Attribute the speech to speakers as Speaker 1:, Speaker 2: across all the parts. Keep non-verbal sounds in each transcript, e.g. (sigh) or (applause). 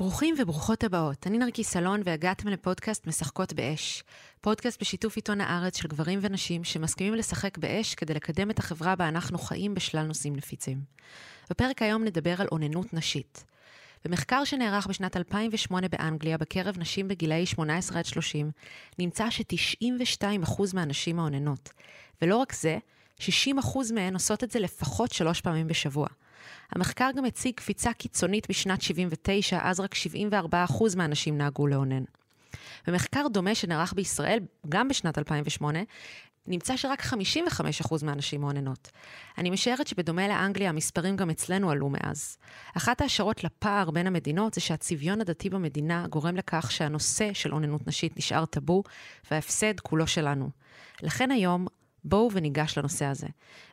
Speaker 1: ברוכים וברוכות הבאות. אני נרקי סלון והגעתם לפודקאסט משחקות באש. פודקאסט בשיתוף עיתון הארץ של גברים ונשים שמסכימים לשחק באש כדי לקדם את החברה בה אנחנו חיים בשלל נושאים נפיצים. בפרק היום נדבר על אוננות נשית. במחקר שנערך בשנת 2008 באנגליה בקרב נשים בגילאי 18 עד 30, נמצא ש-92% מהנשים האוננות. ולא רק זה, 60% מהן עושות את זה לפחות שלוש פעמים בשבוע. המחקר גם הציג קפיצה קיצונית בשנת 79, אז רק 74% מהנשים נהגו לאונן. במחקר דומה שנערך בישראל, גם בשנת 2008, נמצא שרק 55% מהנשים מאוננות. אני משערת שבדומה לאנגליה, המספרים גם אצלנו עלו מאז. אחת ההשערות לפער בין המדינות זה שהצביון הדתי במדינה גורם לכך שהנושא של אוננות נשית נשאר טאבו, וההפסד כולו שלנו. לכן היום בואו וניגש לנושא הזה.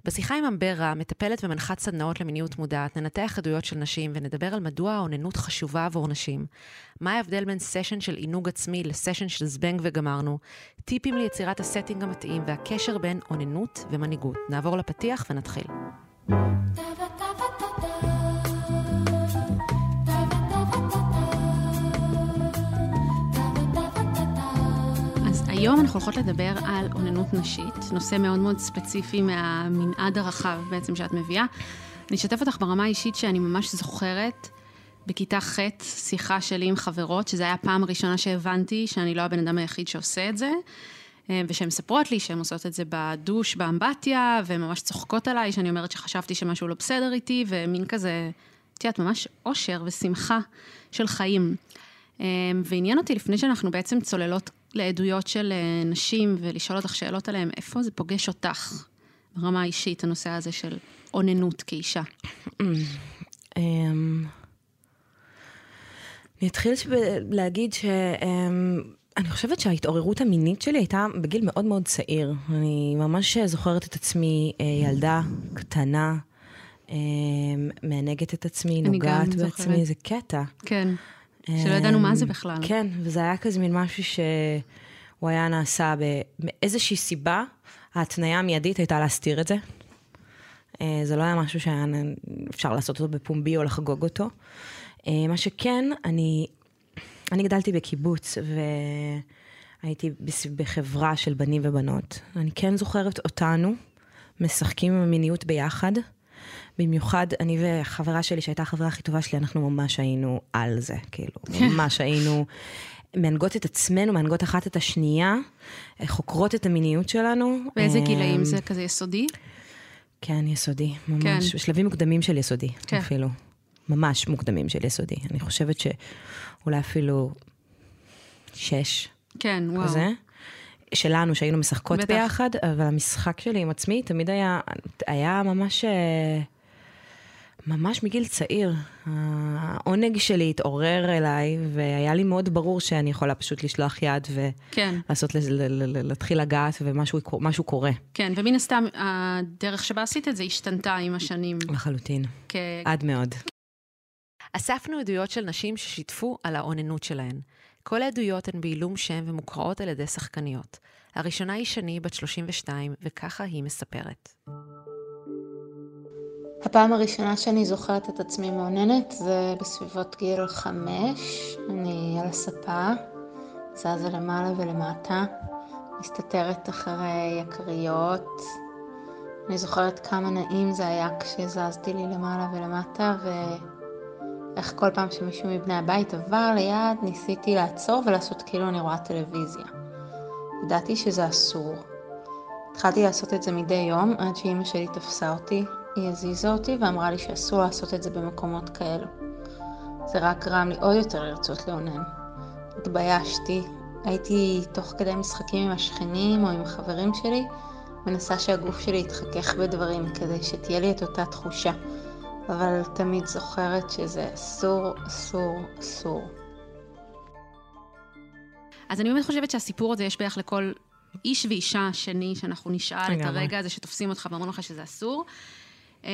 Speaker 1: בשיחה עם אמבר רא, מטפלת ומנחת סדנאות למיניות מודעת, ננתח עדויות של נשים ונדבר על מדוע האוננות חשובה עבור נשים, מה ההבדל בין session של עינוג עצמי ל session של זבנג וגמרנו, טיפים ליצירת ה setting המתאים והקשר בין אוננות ומנהיגות. נעבור לפתיח ונתחיל. היום אנחנו הולכות לדבר על אוננות נשית, נושא מאוד מאוד ספציפי מהמנעד הרחב בעצם שאת מביאה. אני אשתף אותך ברמה האישית שאני ממש זוכרת בכיתה ח' שיחה שלי עם חברות, שזו הייתה הפעם הראשונה שהבנתי שאני לא הבן אדם היחיד שעושה את זה, אה, ושהן מספרות לי שהן עושות את זה בדוש, באמבטיה, והן ממש צוחקות עליי, שאני אומרת שחשבתי שמשהו לא בסדר איתי, ומין כזה, את יודעת, ממש אושר ושמחה של חיים. אה, ועניין אותי לפני שאנחנו בעצם צוללות לעדויות של אה, נשים ולשאול אותך שאלות עליהן, איפה זה פוגש אותך ברמה האישית, הנושא הזה של אוננות כאישה? אמ,
Speaker 2: אני אתחיל להגיד ש... אמ, אני חושבת שההתעוררות המינית שלי הייתה בגיל מאוד מאוד צעיר. אני ממש זוכרת את עצמי אה, ילדה קטנה, אמ, מענגת את עצמי, נוגעת בעצמי, זה קטע.
Speaker 1: כן. שלא ידענו מה זה בכלל.
Speaker 2: כן, וזה היה כזה מין משהו שהוא היה נעשה באיזושהי סיבה, ההתניה המיידית הייתה להסתיר את זה. אה, זה לא היה משהו שהיה אפשר לעשות אותו בפומבי או לחגוג אותו. אה, מה שכן, אני, אני גדלתי בקיבוץ והייתי בחברה של בנים ובנות. אני כן זוכרת אותנו משחקים עם המיניות ביחד. במיוחד אני וחברה שלי, שהייתה החברה הכי טובה שלי, אנחנו ממש היינו על זה, כאילו, ממש (laughs) היינו מהנגות את עצמנו, מהנגות אחת את השנייה, חוקרות את המיניות שלנו.
Speaker 1: באיזה גילאים זה כזה יסודי?
Speaker 2: כן, יסודי, ממש. כן. בשלבים מוקדמים של יסודי, כן. אפילו. ממש מוקדמים של יסודי. אני חושבת שאולי אפילו שש.
Speaker 1: כן, וואו.
Speaker 2: שלנו, שהיינו משחקות בטח. ביחד, אבל המשחק שלי עם עצמי תמיד היה, היה ממש... אה, ממש מגיל צעיר. העונג שלי התעורר אליי, והיה לי מאוד ברור שאני יכולה פשוט לשלוח יד ולעשות, כן. להתחיל לגעת ומשהו קורה.
Speaker 1: כן, ומן הסתם, הדרך שבה עשית את זה השתנתה עם השנים.
Speaker 2: לחלוטין. כ... עד מאוד.
Speaker 1: אספנו עדויות של נשים ששיתפו על האוננות שלהן. כל העדויות הן בעילום שם ומוקראות על ידי שחקניות. הראשונה היא שני, בת 32, וככה היא מספרת.
Speaker 3: הפעם הראשונה שאני זוכרת את עצמי מאוננת זה בסביבות גיל חמש. אני על הספה, זזה למעלה ולמטה, מסתתרת אחרי יקריות. אני זוכרת כמה נעים זה היה כשזזתי לי למעלה ולמטה, ואיך כל פעם שמישהו מבני הבית עבר ליד, ניסיתי לעצור ולעשות כאילו אני רואה טלוויזיה. ידעתי שזה אסור. התחלתי לעשות את זה מדי יום עד שאימא שלי תפסה אותי היא הזיזה אותי ואמרה לי שאסור לעשות את זה במקומות כאלו. זה רק גרם לי עוד יותר לרצות לאונן. התביישתי, הייתי תוך כדי משחקים עם השכנים או עם החברים שלי, מנסה שהגוף שלי יתחכך בדברים כדי שתהיה לי את אותה תחושה, אבל תמיד זוכרת שזה אסור, אסור, אסור.
Speaker 1: אז אני באמת חושבת שהסיפור הזה יש בערך לכל איש ואישה שני שאנחנו נשאל את הרגע הזה שתופסים אותך ואומרים לך שזה אסור. אמ,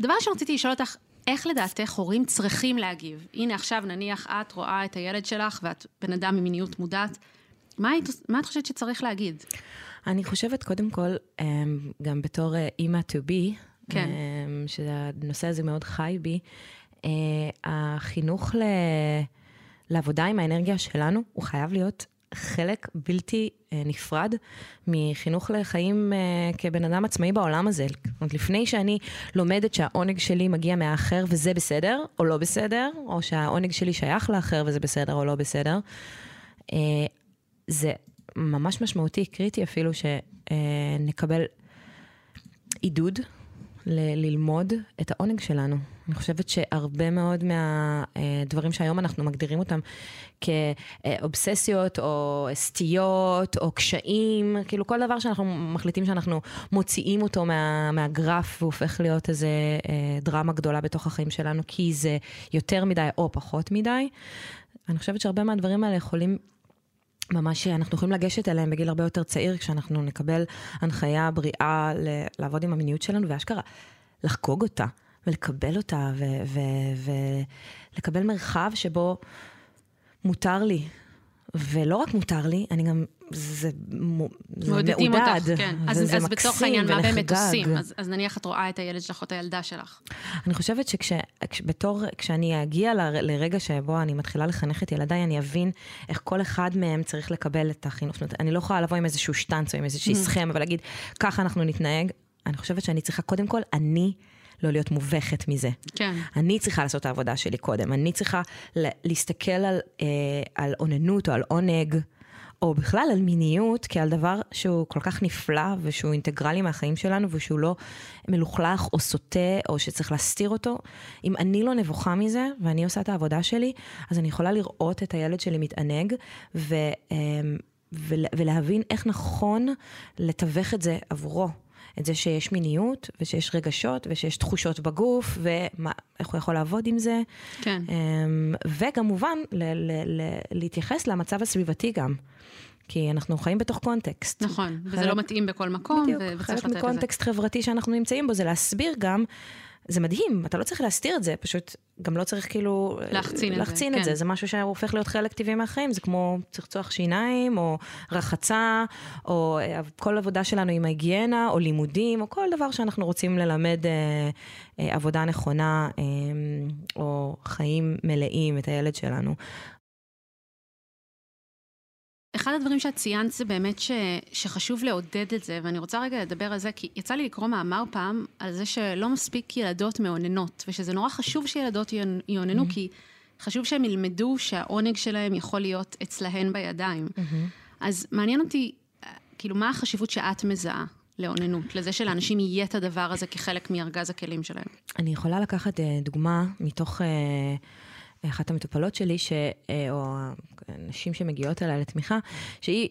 Speaker 1: דבר שרציתי לשאול אותך, איך לדעתך הורים צריכים להגיב? הנה עכשיו נניח את רואה את הילד שלך ואת בן אדם עם מיניות מודעת, מה, מה את חושבת שצריך להגיד?
Speaker 2: אני חושבת קודם כל, אמ, גם בתור אה, אימא to be, כן. אמ, שהנושא הזה מאוד חי בי, אה, החינוך ל... לעבודה עם האנרגיה שלנו, הוא חייב להיות חלק בלתי אה, נפרד מחינוך לחיים אה, כבן אדם עצמאי בעולם הזה. זאת אומרת, לפני שאני לומדת שהעונג שלי מגיע מהאחר וזה בסדר או לא בסדר, או שהעונג שלי שייך לאחר וזה בסדר או לא בסדר, זה ממש משמעותי, קריטי אפילו, שנקבל עידוד ל- ללמוד את העונג שלנו. אני חושבת שהרבה מאוד מהדברים שהיום אנחנו מגדירים אותם כאובססיות או סטיות או קשיים, כאילו כל דבר שאנחנו מחליטים שאנחנו מוציאים אותו מה, מהגרף והופך להיות איזה אה, דרמה גדולה בתוך החיים שלנו, כי זה יותר מדי או פחות מדי. אני חושבת שהרבה מהדברים האלה יכולים ממש אנחנו יכולים לגשת אליהם בגיל הרבה יותר צעיר, כשאנחנו נקבל הנחיה בריאה לעבוד עם המיניות שלנו, ואשכרה לחגוג אותה ולקבל אותה, ולקבל מרחב שבו מותר לי. ולא רק מותר לי, אני גם, זה, זה
Speaker 1: מעודדים מעודד. אותך, כן. אז, אז בתוך העניין, מה באמת עושים? אז, אז נניח את רואה את הילד שלך או את הילדה שלך.
Speaker 2: אני חושבת שבתור, כשאני אגיע ל, לרגע שבו אני מתחילה לחנך את ילדיי, אני אבין איך כל אחד מהם צריך לקבל את החינוך. זאת אומרת, אני לא יכולה לבוא עם איזשהו שטנץ או עם איזושהי mm. סכמה ולהגיד, ככה אנחנו נתנהג. אני חושבת שאני צריכה, קודם כל, אני לא להיות מובכת מזה.
Speaker 1: כן.
Speaker 2: אני צריכה לעשות את העבודה שלי קודם. אני צריכה להסתכל על, אה, על אוננות או על עונג, או בכלל על מיניות, כעל דבר שהוא כל כך נפלא ושהוא אינטגרלי מהחיים שלנו ושהוא לא מלוכלך או סוטה או שצריך להסתיר אותו. אם אני לא נבוכה מזה ואני עושה את העבודה שלי, אז אני יכולה לראות את הילד שלי מתענג ו, אה, ולהבין איך נכון לתווך את זה עבורו. את זה שיש מיניות, ושיש רגשות, ושיש תחושות בגוף, ואיך הוא יכול לעבוד עם זה.
Speaker 1: כן.
Speaker 2: אמ, וכמובן, ל- ל- ל- להתייחס למצב הסביבתי גם. כי אנחנו חיים בתוך קונטקסט.
Speaker 1: נכון, וזה לא מתאים בכל מקום,
Speaker 2: בדיוק, וצריך לתת את זה. חלק מקונטקסט חברתי שאנחנו נמצאים בו, זה להסביר גם זה מדהים, אתה לא צריך להסתיר את זה, פשוט גם לא צריך כאילו...
Speaker 1: להחצין,
Speaker 2: להחצין
Speaker 1: את
Speaker 2: זה,
Speaker 1: כן.
Speaker 2: זה משהו שהופך להיות חלק טבעי מהחיים, זה כמו צחצוח שיניים, או רחצה, או אה, כל עבודה שלנו עם ההיגיינה, או לימודים, או כל דבר שאנחנו רוצים ללמד אה, אה, עבודה נכונה, אה, או חיים מלאים את הילד שלנו.
Speaker 1: אחד הדברים שאת ציינת זה באמת ש, שחשוב לעודד את זה, ואני רוצה רגע לדבר על זה, כי יצא לי לקרוא מאמר פעם על זה שלא מספיק ילדות מאוננות, ושזה נורא חשוב שילדות יאוננו, mm-hmm. כי חשוב שהם ילמדו שהעונג שלהם יכול להיות אצלהן בידיים. Mm-hmm. אז מעניין אותי, כאילו, מה החשיבות שאת מזהה לאוננות, לזה שלאנשים יהיה את הדבר הזה כחלק מארגז הכלים שלהם?
Speaker 2: אני יכולה לקחת אה, דוגמה מתוך... אה, אחת המטופלות שלי, ש, אה, או נשים שמגיעות אליי לתמיכה, שהיא,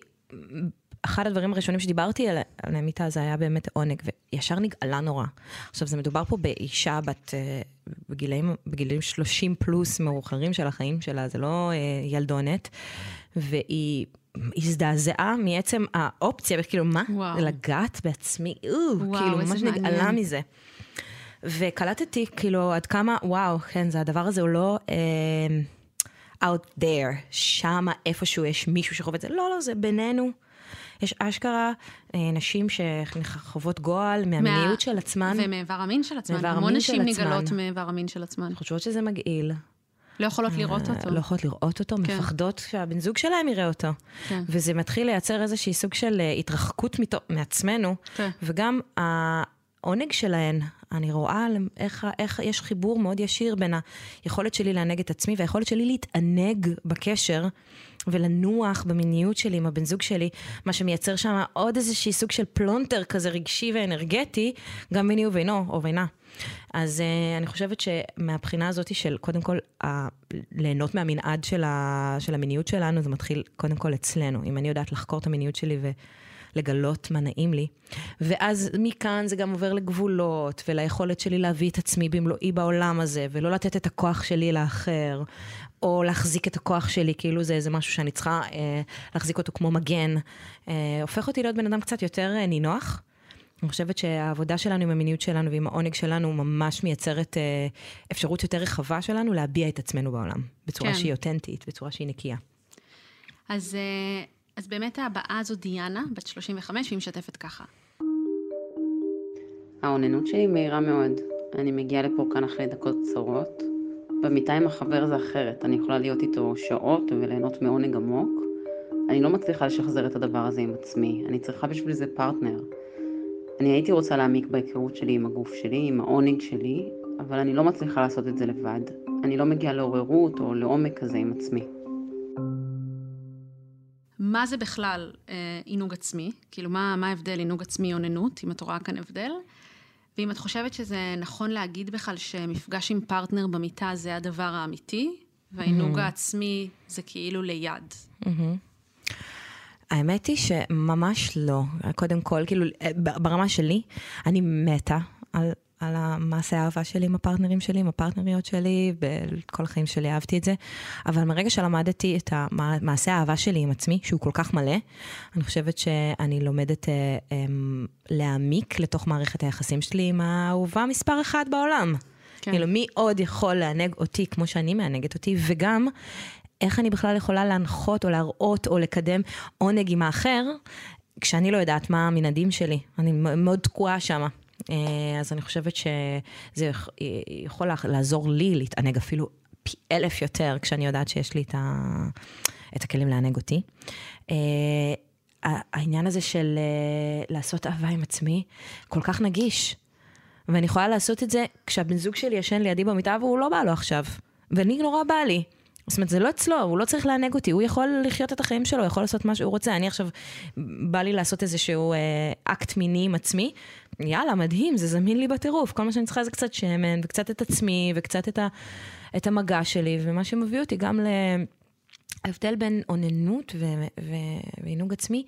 Speaker 2: אחד הדברים הראשונים שדיברתי עליהם איתה זה היה באמת עונג, וישר נגאלה נורא. עכשיו, זה מדובר פה באישה בת, אה, בגילאים, בגילאים 30 פלוס מאוחרים של החיים שלה, זה לא אה, ילדונת, והיא... הזדעזעה מעצם האופציה, כאילו, מה? וואו. לגעת בעצמי, וואו, כאילו, ממש נגאלה מזה. וקלטתי כאילו עד כמה, וואו, כן, זה הדבר הזה הוא לא uh, out there, שמה איפשהו יש מישהו שחווה את זה, לא, לא, זה בינינו. יש אשכרה אה, נשים שחוות גועל מהמיניות מה... של עצמן.
Speaker 1: ומאיבר המין של עצמן. המון נשים נגלות מאיבר המין של עצמן.
Speaker 2: חושבות שזה מגעיל.
Speaker 1: לא יכולות לראות אה, אותו.
Speaker 2: לא יכולות לראות אותו, כן. מפחדות שהבן זוג שלהם יראה אותו. כן. וזה מתחיל לייצר איזושהי סוג של אה, התרחקות מתו, מעצמנו, כן. וגם העונג שלהן, אני רואה איך, איך יש חיבור מאוד ישיר בין היכולת שלי לענג את עצמי והיכולת שלי להתענג בקשר ולנוח במיניות שלי עם הבן זוג שלי, מה שמייצר שם עוד איזשהי סוג של פלונטר כזה רגשי ואנרגטי, גם ביני ובינו או בינה. אז uh, אני חושבת שמהבחינה הזאת של קודם כל uh, ליהנות מהמנעד של, ה, של המיניות שלנו, זה מתחיל קודם כל אצלנו. אם אני יודעת לחקור את המיניות שלי ו... לגלות מה נעים לי. ואז מכאן זה גם עובר לגבולות, וליכולת שלי להביא את עצמי במלואי בעולם הזה, ולא לתת את הכוח שלי לאחר, או להחזיק את הכוח שלי, כאילו זה איזה משהו שאני צריכה אה, להחזיק אותו כמו מגן. אה, הופך אותי להיות בן אדם קצת יותר אה, נינוח. אני חושבת שהעבודה שלנו עם המיניות שלנו ועם העונג שלנו ממש מייצרת אה, אפשרות יותר רחבה שלנו להביע את עצמנו בעולם, בצורה כן. שהיא אותנטית, בצורה שהיא נקייה.
Speaker 1: אז אה, אז באמת הבאה הזו דיאנה, בת 35, והיא משתפת ככה.
Speaker 4: האוננות שלי מהירה מאוד. אני מגיעה לפה כאן אחרי דקות קצרות, במיטה עם החבר זה אחרת, אני יכולה להיות איתו שעות וליהנות מעונג עמוק. אני לא מצליחה לשחזר את הדבר הזה עם עצמי, אני צריכה בשביל זה פרטנר. אני הייתי רוצה להעמיק בהיכרות שלי עם הגוף שלי, עם העונג שלי, אבל אני לא מצליחה לעשות את זה לבד. אני לא מגיעה לעוררות או לעומק כזה עם עצמי.
Speaker 5: מה זה בכלל אה, עינוג עצמי? כאילו, מה, מה ההבדל עינוג עצמי אוננות, אם את רואה כאן הבדל? ואם את חושבת שזה נכון להגיד בכלל שמפגש עם פרטנר במיטה זה הדבר האמיתי, והעינוג mm-hmm. העצמי זה כאילו ליד. Mm-hmm.
Speaker 2: האמת היא שממש לא. קודם כל, כאילו, ברמה שלי, אני מתה על על המעשה האהבה שלי עם הפרטנרים שלי, עם הפרטנריות שלי, בכל החיים שלי אהבתי את זה. אבל מרגע שלמדתי את המעשה האהבה שלי עם עצמי, שהוא כל כך מלא, אני חושבת שאני לומדת אה, אה, להעמיק לתוך מערכת היחסים שלי עם האהובה מספר אחת בעולם. כן. כאילו, מי עוד יכול לענג אותי כמו שאני מענגת אותי, וגם איך אני בכלל יכולה להנחות או להראות או לקדם עונג עם האחר, כשאני לא יודעת מה המנהדים שלי. אני מאוד תקועה שם. אה, אז אני חושבת שזה יכול לעזור לי להתענג אפילו פי אלף יותר, כשאני יודעת שיש לי את, ה... את הכלים לענג אותי. אה, העניין הזה של אה, לעשות אהבה עם עצמי, כל כך נגיש. ואני יכולה לעשות את זה כשהבן זוג שלי ישן לידי במיטה והוא לא בא לו עכשיו. ואני נורא בא לי. זאת אומרת, זה לא אצלו, הוא לא צריך לענג אותי, הוא יכול לחיות את החיים שלו, הוא יכול לעשות מה שהוא רוצה. אני עכשיו, בא לי לעשות איזשהו אה, אקט מיני עם עצמי, יאללה, מדהים, זה זמין לי בטירוף. כל מה שאני צריכה זה קצת שמן, וקצת את עצמי, וקצת את, ה, את המגע שלי, ומה שמביא אותי גם להבדל בין אוננות ועינוג עצמי.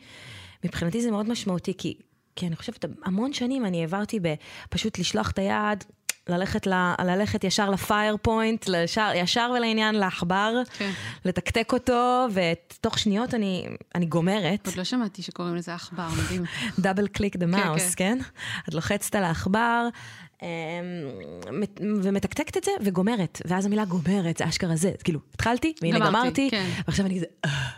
Speaker 2: מבחינתי זה מאוד משמעותי, כי, כי אני חושבת, המון שנים אני העברתי בפשוט לשלוח את היד, ללכת, ל, ללכת ישר ל fire point, לישר, ישר ולעניין לעכבר, כן. לתקתק אותו, ותוך שניות אני, אני גומרת.
Speaker 5: עוד לא שמעתי שקוראים לזה עכבר, מדהים.
Speaker 2: double click the mouse, כן? את לוחצת על העכבר, אמ, ומתקתקת את זה וגומרת. ואז המילה גומרת, זה אשכרה זה. כאילו, התחלתי, והנה גמרתי, גמרתי כן. ועכשיו אני כזה... אה.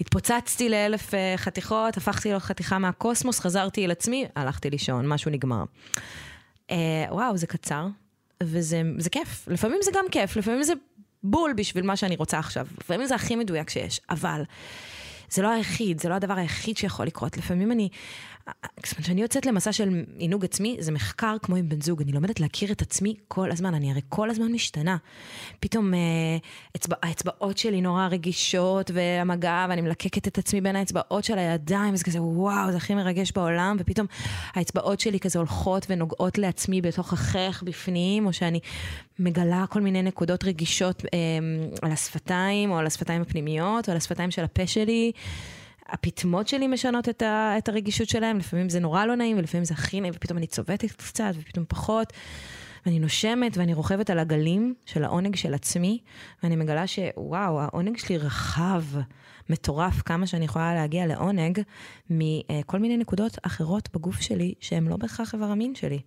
Speaker 2: התפוצצתי לאלף אה, חתיכות, הפכתי לחתיכה מהקוסמוס, חזרתי אל עצמי, הלכתי לישון, משהו נגמר. אה, וואו, זה קצר, וזה זה כיף. לפעמים זה גם כיף, לפעמים זה בול בשביל מה שאני רוצה עכשיו. לפעמים זה הכי מדויק שיש, אבל זה לא היחיד, זה לא הדבר היחיד שיכול לקרות. לפעמים אני, כשאני יוצאת למסע של עינוג עצמי, זה מחקר כמו עם בן זוג, אני לומדת להכיר את עצמי כל הזמן, אני הרי כל הזמן משתנה. פתאום אה, אצבע, האצבעות שלי נורא רגישות, והמגע, ואני מלקקת את עצמי בין האצבעות של הידיים, וזה כזה, וואו, זה הכי מרגש בעולם, ופתאום האצבעות שלי כזה הולכות ונוגעות לעצמי בתוך החייך בפנים, או שאני מגלה כל מיני נקודות רגישות אה, על השפתיים, או על השפתיים הפנימיות, או על השפתיים של הפה שלי. הפטמות שלי משנות את, ה, את הרגישות שלהם, לפעמים זה נורא לא נעים, ולפעמים זה הכי נעים, ופתאום אני צובטת קצת, ופתאום פחות. ואני נושמת, ואני רוכבת על הגלים של העונג של עצמי, ואני מגלה שוואו, העונג שלי רחב, מטורף, כמה שאני יכולה להגיע לעונג מכל מיני נקודות אחרות בגוף שלי, שהן לא בהכרח איבר המין שלי.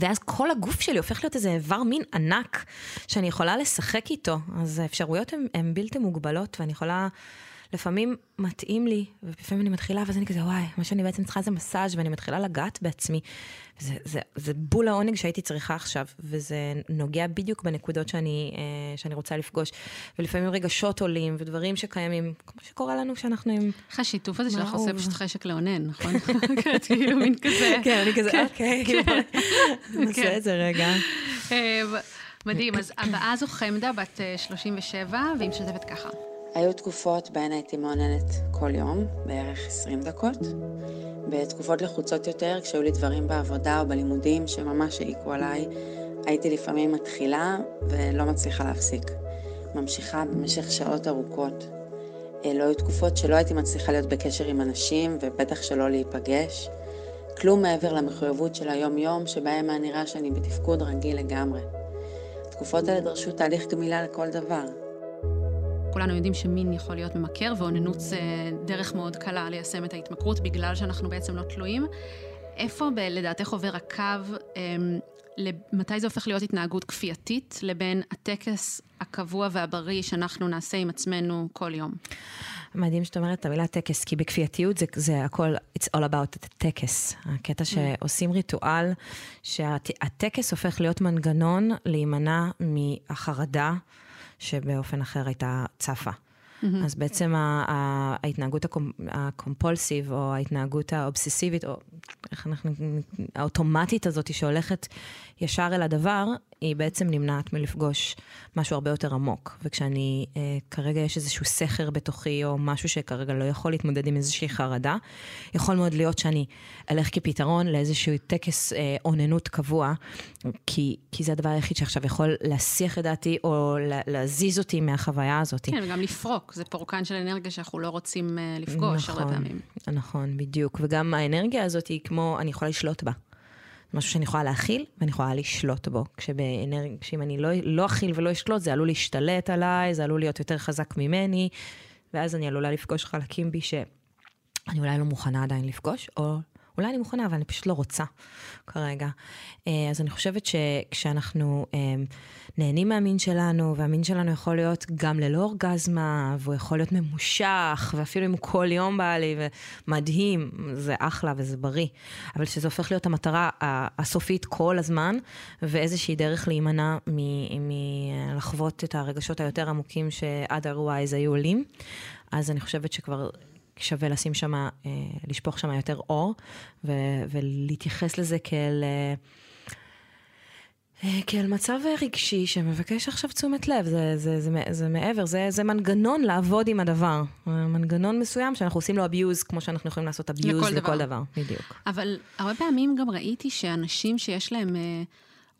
Speaker 2: ואז כל הגוף שלי הופך להיות איזה איבר מין ענק, שאני יכולה לשחק איתו. אז האפשרויות הן בלתי מוגבלות, ואני יכולה... לפעמים מתאים לי, ולפעמים אני מתחילה, ואז אני כזה, וואי, מה שאני בעצם צריכה זה מסאז' ואני מתחילה לגעת בעצמי. זה, זה, זה בול העונג שהייתי צריכה עכשיו, וזה נוגע בדיוק בנקודות שאני, אה, שאני רוצה לפגוש. ולפעמים רגשות עולים, ודברים שקיימים, כמו שקורה לנו כשאנחנו עם...
Speaker 5: איך השיתוף הזה שלך עושה פשוט חשק לאונן, נכון? (laughs) כאילו מין כזה. (laughs)
Speaker 2: כן, אני כזה, כן. אוקיי, כאילו, (laughs) נעשה כן. את זה רגע.
Speaker 5: אה, מדהים, אז הבאה זו חמדה, בת 37, אה, והיא משתפת ככה.
Speaker 6: היו תקופות בהן הייתי מעוננת כל יום, בערך 20 דקות. בתקופות לחוצות יותר, כשהיו לי דברים בעבודה או בלימודים שממש העיקו עליי, הייתי לפעמים מתחילה ולא מצליחה להפסיק. ממשיכה במשך שעות ארוכות. לא היו תקופות שלא הייתי מצליחה להיות בקשר עם אנשים, ובטח שלא להיפגש. כלום מעבר למחויבות של היום-יום, שבהם היה נראה שאני בתפקוד רגיל לגמרי. התקופות האלה דרשו תהליך גמילה לכל דבר.
Speaker 5: כולנו יודעים שמין יכול להיות ממכר, ואוננות זה דרך מאוד קלה ליישם את ההתמכרות, בגלל שאנחנו בעצם לא תלויים. איפה ב- לדעתך עובר הקו, אמ, מתי זה הופך להיות התנהגות כפייתית, לבין הטקס הקבוע והבריא שאנחנו נעשה עם עצמנו כל יום?
Speaker 2: מדהים שאת אומרת את המילה טקס, כי בכפייתיות זה, זה הכל, it's all about הטקס. הקטע שעושים ריטואל, שהטקס הופך להיות מנגנון להימנע מהחרדה שבאופן אחר הייתה צפה. Mm-hmm. אז בעצם ההתנהגות הקומפולסיב, או ההתנהגות האובססיבית, או איך אנחנו, האוטומטית הזאת שהולכת ישר אל הדבר, היא בעצם נמנעת מלפגוש משהו הרבה יותר עמוק. וכשאני, אה, כרגע יש איזשהו סכר בתוכי, או משהו שכרגע לא יכול להתמודד עם איזושהי חרדה, יכול מאוד להיות שאני אלך כפתרון לאיזשהו טקס אה, אוננות קבוע, כי, כי זה הדבר היחיד שעכשיו יכול להסיח את דעתי, או להזיז אותי מהחוויה הזאת.
Speaker 5: כן, וגם לפרוק, זה פורקן של אנרגיה שאנחנו לא רוצים אה, לפגוש נכון, הרבה פעמים.
Speaker 2: נכון, בדיוק. וגם האנרגיה הזאת היא כמו, אני יכולה לשלוט בה. משהו שאני יכולה להכיל ואני יכולה לשלוט בו. כשבאנרג... כשאם אני לא, לא אכיל ולא אשלוט, זה עלול להשתלט עליי, זה עלול להיות יותר חזק ממני, ואז אני עלולה לפגוש חלקים בי שאני אולי לא מוכנה עדיין לפגוש, או אולי אני מוכנה, אבל אני פשוט לא רוצה כרגע. אה, אז אני חושבת שכשאנחנו אה, נהנים מהמין שלנו, והמין שלנו יכול להיות גם ללא אורגזמה, והוא יכול להיות ממושך, ואפילו אם הוא כל יום בא לי, ומדהים, זה אחלה וזה בריא. אבל שזה הופך להיות המטרה הסופית כל הזמן, ואיזושהי דרך להימנע מלחוות את הרגשות היותר עמוקים ש-otherwise היו עולים. אז אני חושבת שכבר שווה לשים שם, אה, לשפוך שם יותר אור, ו- ולהתייחס לזה כאל... אה, אה, כאל מצב רגשי שמבקש עכשיו תשומת לב, זה, זה, זה, זה, זה מעבר, זה, זה מנגנון לעבוד עם הדבר. מנגנון מסוים שאנחנו עושים לו abuse, כמו שאנחנו יכולים לעשות abuse לכל, לכל דבר. דבר. בדיוק.
Speaker 5: אבל הרבה פעמים גם ראיתי שאנשים שיש להם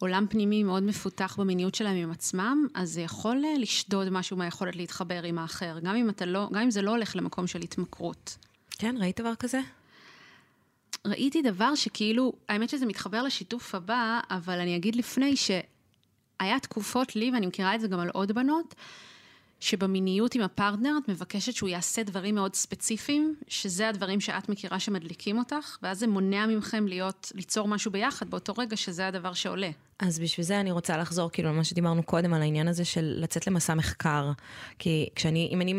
Speaker 5: עולם פנימי מאוד מפותח במיניות שלהם עם עצמם, אז זה יכול אה, לשדוד משהו מהיכולת להתחבר עם האחר, גם אם, לא, גם אם זה לא הולך למקום של התמכרות.
Speaker 2: כן, ראית דבר כזה?
Speaker 5: ראיתי דבר שכאילו, האמת שזה מתחבר לשיתוף הבא, אבל אני אגיד לפני שהיה תקופות לי, ואני מכירה את זה גם על עוד בנות, שבמיניות עם הפרטנר את מבקשת שהוא יעשה דברים מאוד ספציפיים, שזה הדברים שאת מכירה שמדליקים אותך, ואז זה מונע מכם להיות, ליצור משהו ביחד באותו רגע שזה הדבר שעולה.
Speaker 2: אז בשביל זה אני רוצה לחזור כאילו למה שדיברנו קודם, על העניין הזה של לצאת למסע מחקר. כי כשאני, אם אני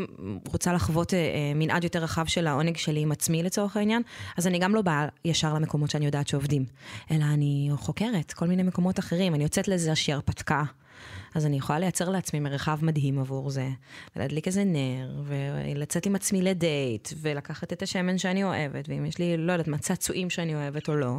Speaker 2: רוצה לחוות אה, אה, מנעד יותר רחב של העונג שלי עם עצמי לצורך העניין, אז אני גם לא באה ישר למקומות שאני יודעת שעובדים, אלא אני חוקרת כל מיני מקומות אחרים, אני יוצאת לאיזושהי הרפתקה. אז אני יכולה לייצר לעצמי מרחב מדהים עבור זה, ולהדליק איזה נר, ולצאת עם עצמי לדייט, ולקחת את השמן שאני אוהבת, ואם יש לי, לא יודעת מה, צעצועים שאני אוהבת או לא,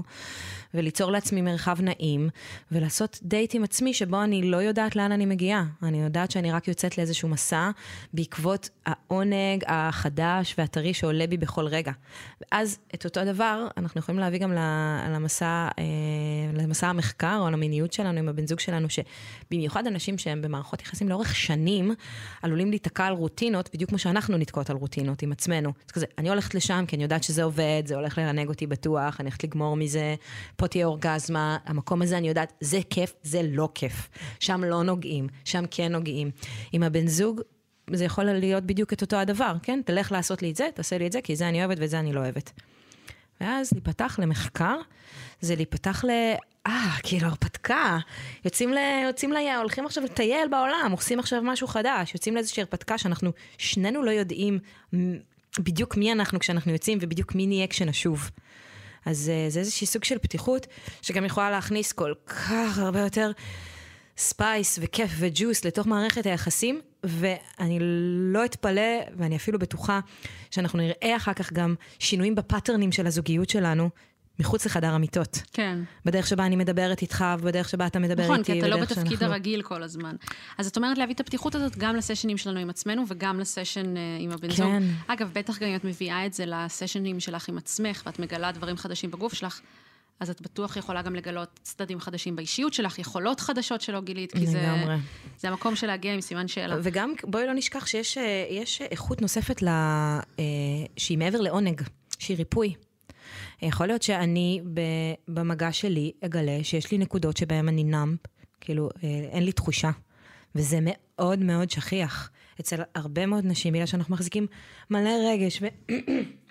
Speaker 2: וליצור לעצמי מרחב נעים, ולעשות דייט עם עצמי שבו אני לא יודעת לאן אני מגיעה. אני יודעת שאני רק יוצאת לאיזשהו מסע בעקבות העונג החדש והטרי שעולה בי בכל רגע. ואז את אותו דבר אנחנו יכולים להביא גם למסע, אה, למסע המחקר או למיניות שלנו עם הבן זוג שלנו, שבמיוחד אנשים שהם במערכות יחסים לאורך שנים, עלולים להיתקע על רוטינות, בדיוק כמו שאנחנו נתקעות על רוטינות עם עצמנו. אז כזה, אני הולכת לשם כי אני יודעת שזה עובד, זה הולך לרנג אותי בטוח, אני הולכת לגמור מזה, פה תהיה אורגזמה, המקום הזה אני יודעת, זה כיף, זה לא כיף. שם לא נוגעים, שם כן נוגעים. עם הבן זוג, זה יכול להיות בדיוק את אותו הדבר, כן? תלך לעשות לי את זה, תעשה לי את זה, כי זה אני אוהבת וזה אני לא אוהבת. ואז להיפתח למחקר, זה להיפתח ל... אה, כאילו הרפתקה. יוצאים, ל... יוצאים ל... הולכים עכשיו לטייל בעולם, עושים עכשיו משהו חדש, יוצאים לאיזושהי הרפתקה שאנחנו שנינו לא יודעים בדיוק מי אנחנו כשאנחנו יוצאים ובדיוק מי נהיה כשנשוב. אז אה, זה איזשהי סוג של פתיחות, שגם יכולה להכניס כל כך הרבה יותר space וכיף ו juice לתוך מערכת היחסים, ואני לא אתפלא, ואני אפילו בטוחה, שאנחנו נראה אחר כך גם שינויים ב patternים של הזוגיות שלנו, מחוץ לחדר המיטות.
Speaker 5: כן.
Speaker 2: בדרך שבה אני מדברת איתך, ובדרך שבה אתה מדבר
Speaker 5: נכון,
Speaker 2: איתי.
Speaker 5: נכון, כי אתה לא בתפקיד שאנחנו... הרגיל כל הזמן. אז את אומרת להביא את הפתיחות הזאת גם ל sessionים שלנו עם עצמנו, וגם ל session uh, עם הבן זוג. כן. אגב, בטח גם אם את מביאה את זה ל sessionים שלך עם עצמך, ואת מגלה דברים חדשים בגוף שלך, אז את בטוח יכולה גם לגלות צדדים חדשים באישיות שלך, יכולות חדשות שלא גילית, כי זה, זה המקום של להגיע עם סימן שאלה.
Speaker 2: וגם, בואי לא נשכח שיש אה, איכות נוספת לה, אה, שהיא מעבר לעונג, שהיא ריפוי. יכול להיות שאני במגע שלי אגלה שיש לי נקודות שבהן אני נאמפ, כאילו אה, אין לי תחושה, וזה מאוד מאוד שכיח. אצל הרבה מאוד נשים, בגלל שאנחנו מחזיקים מלא רגש,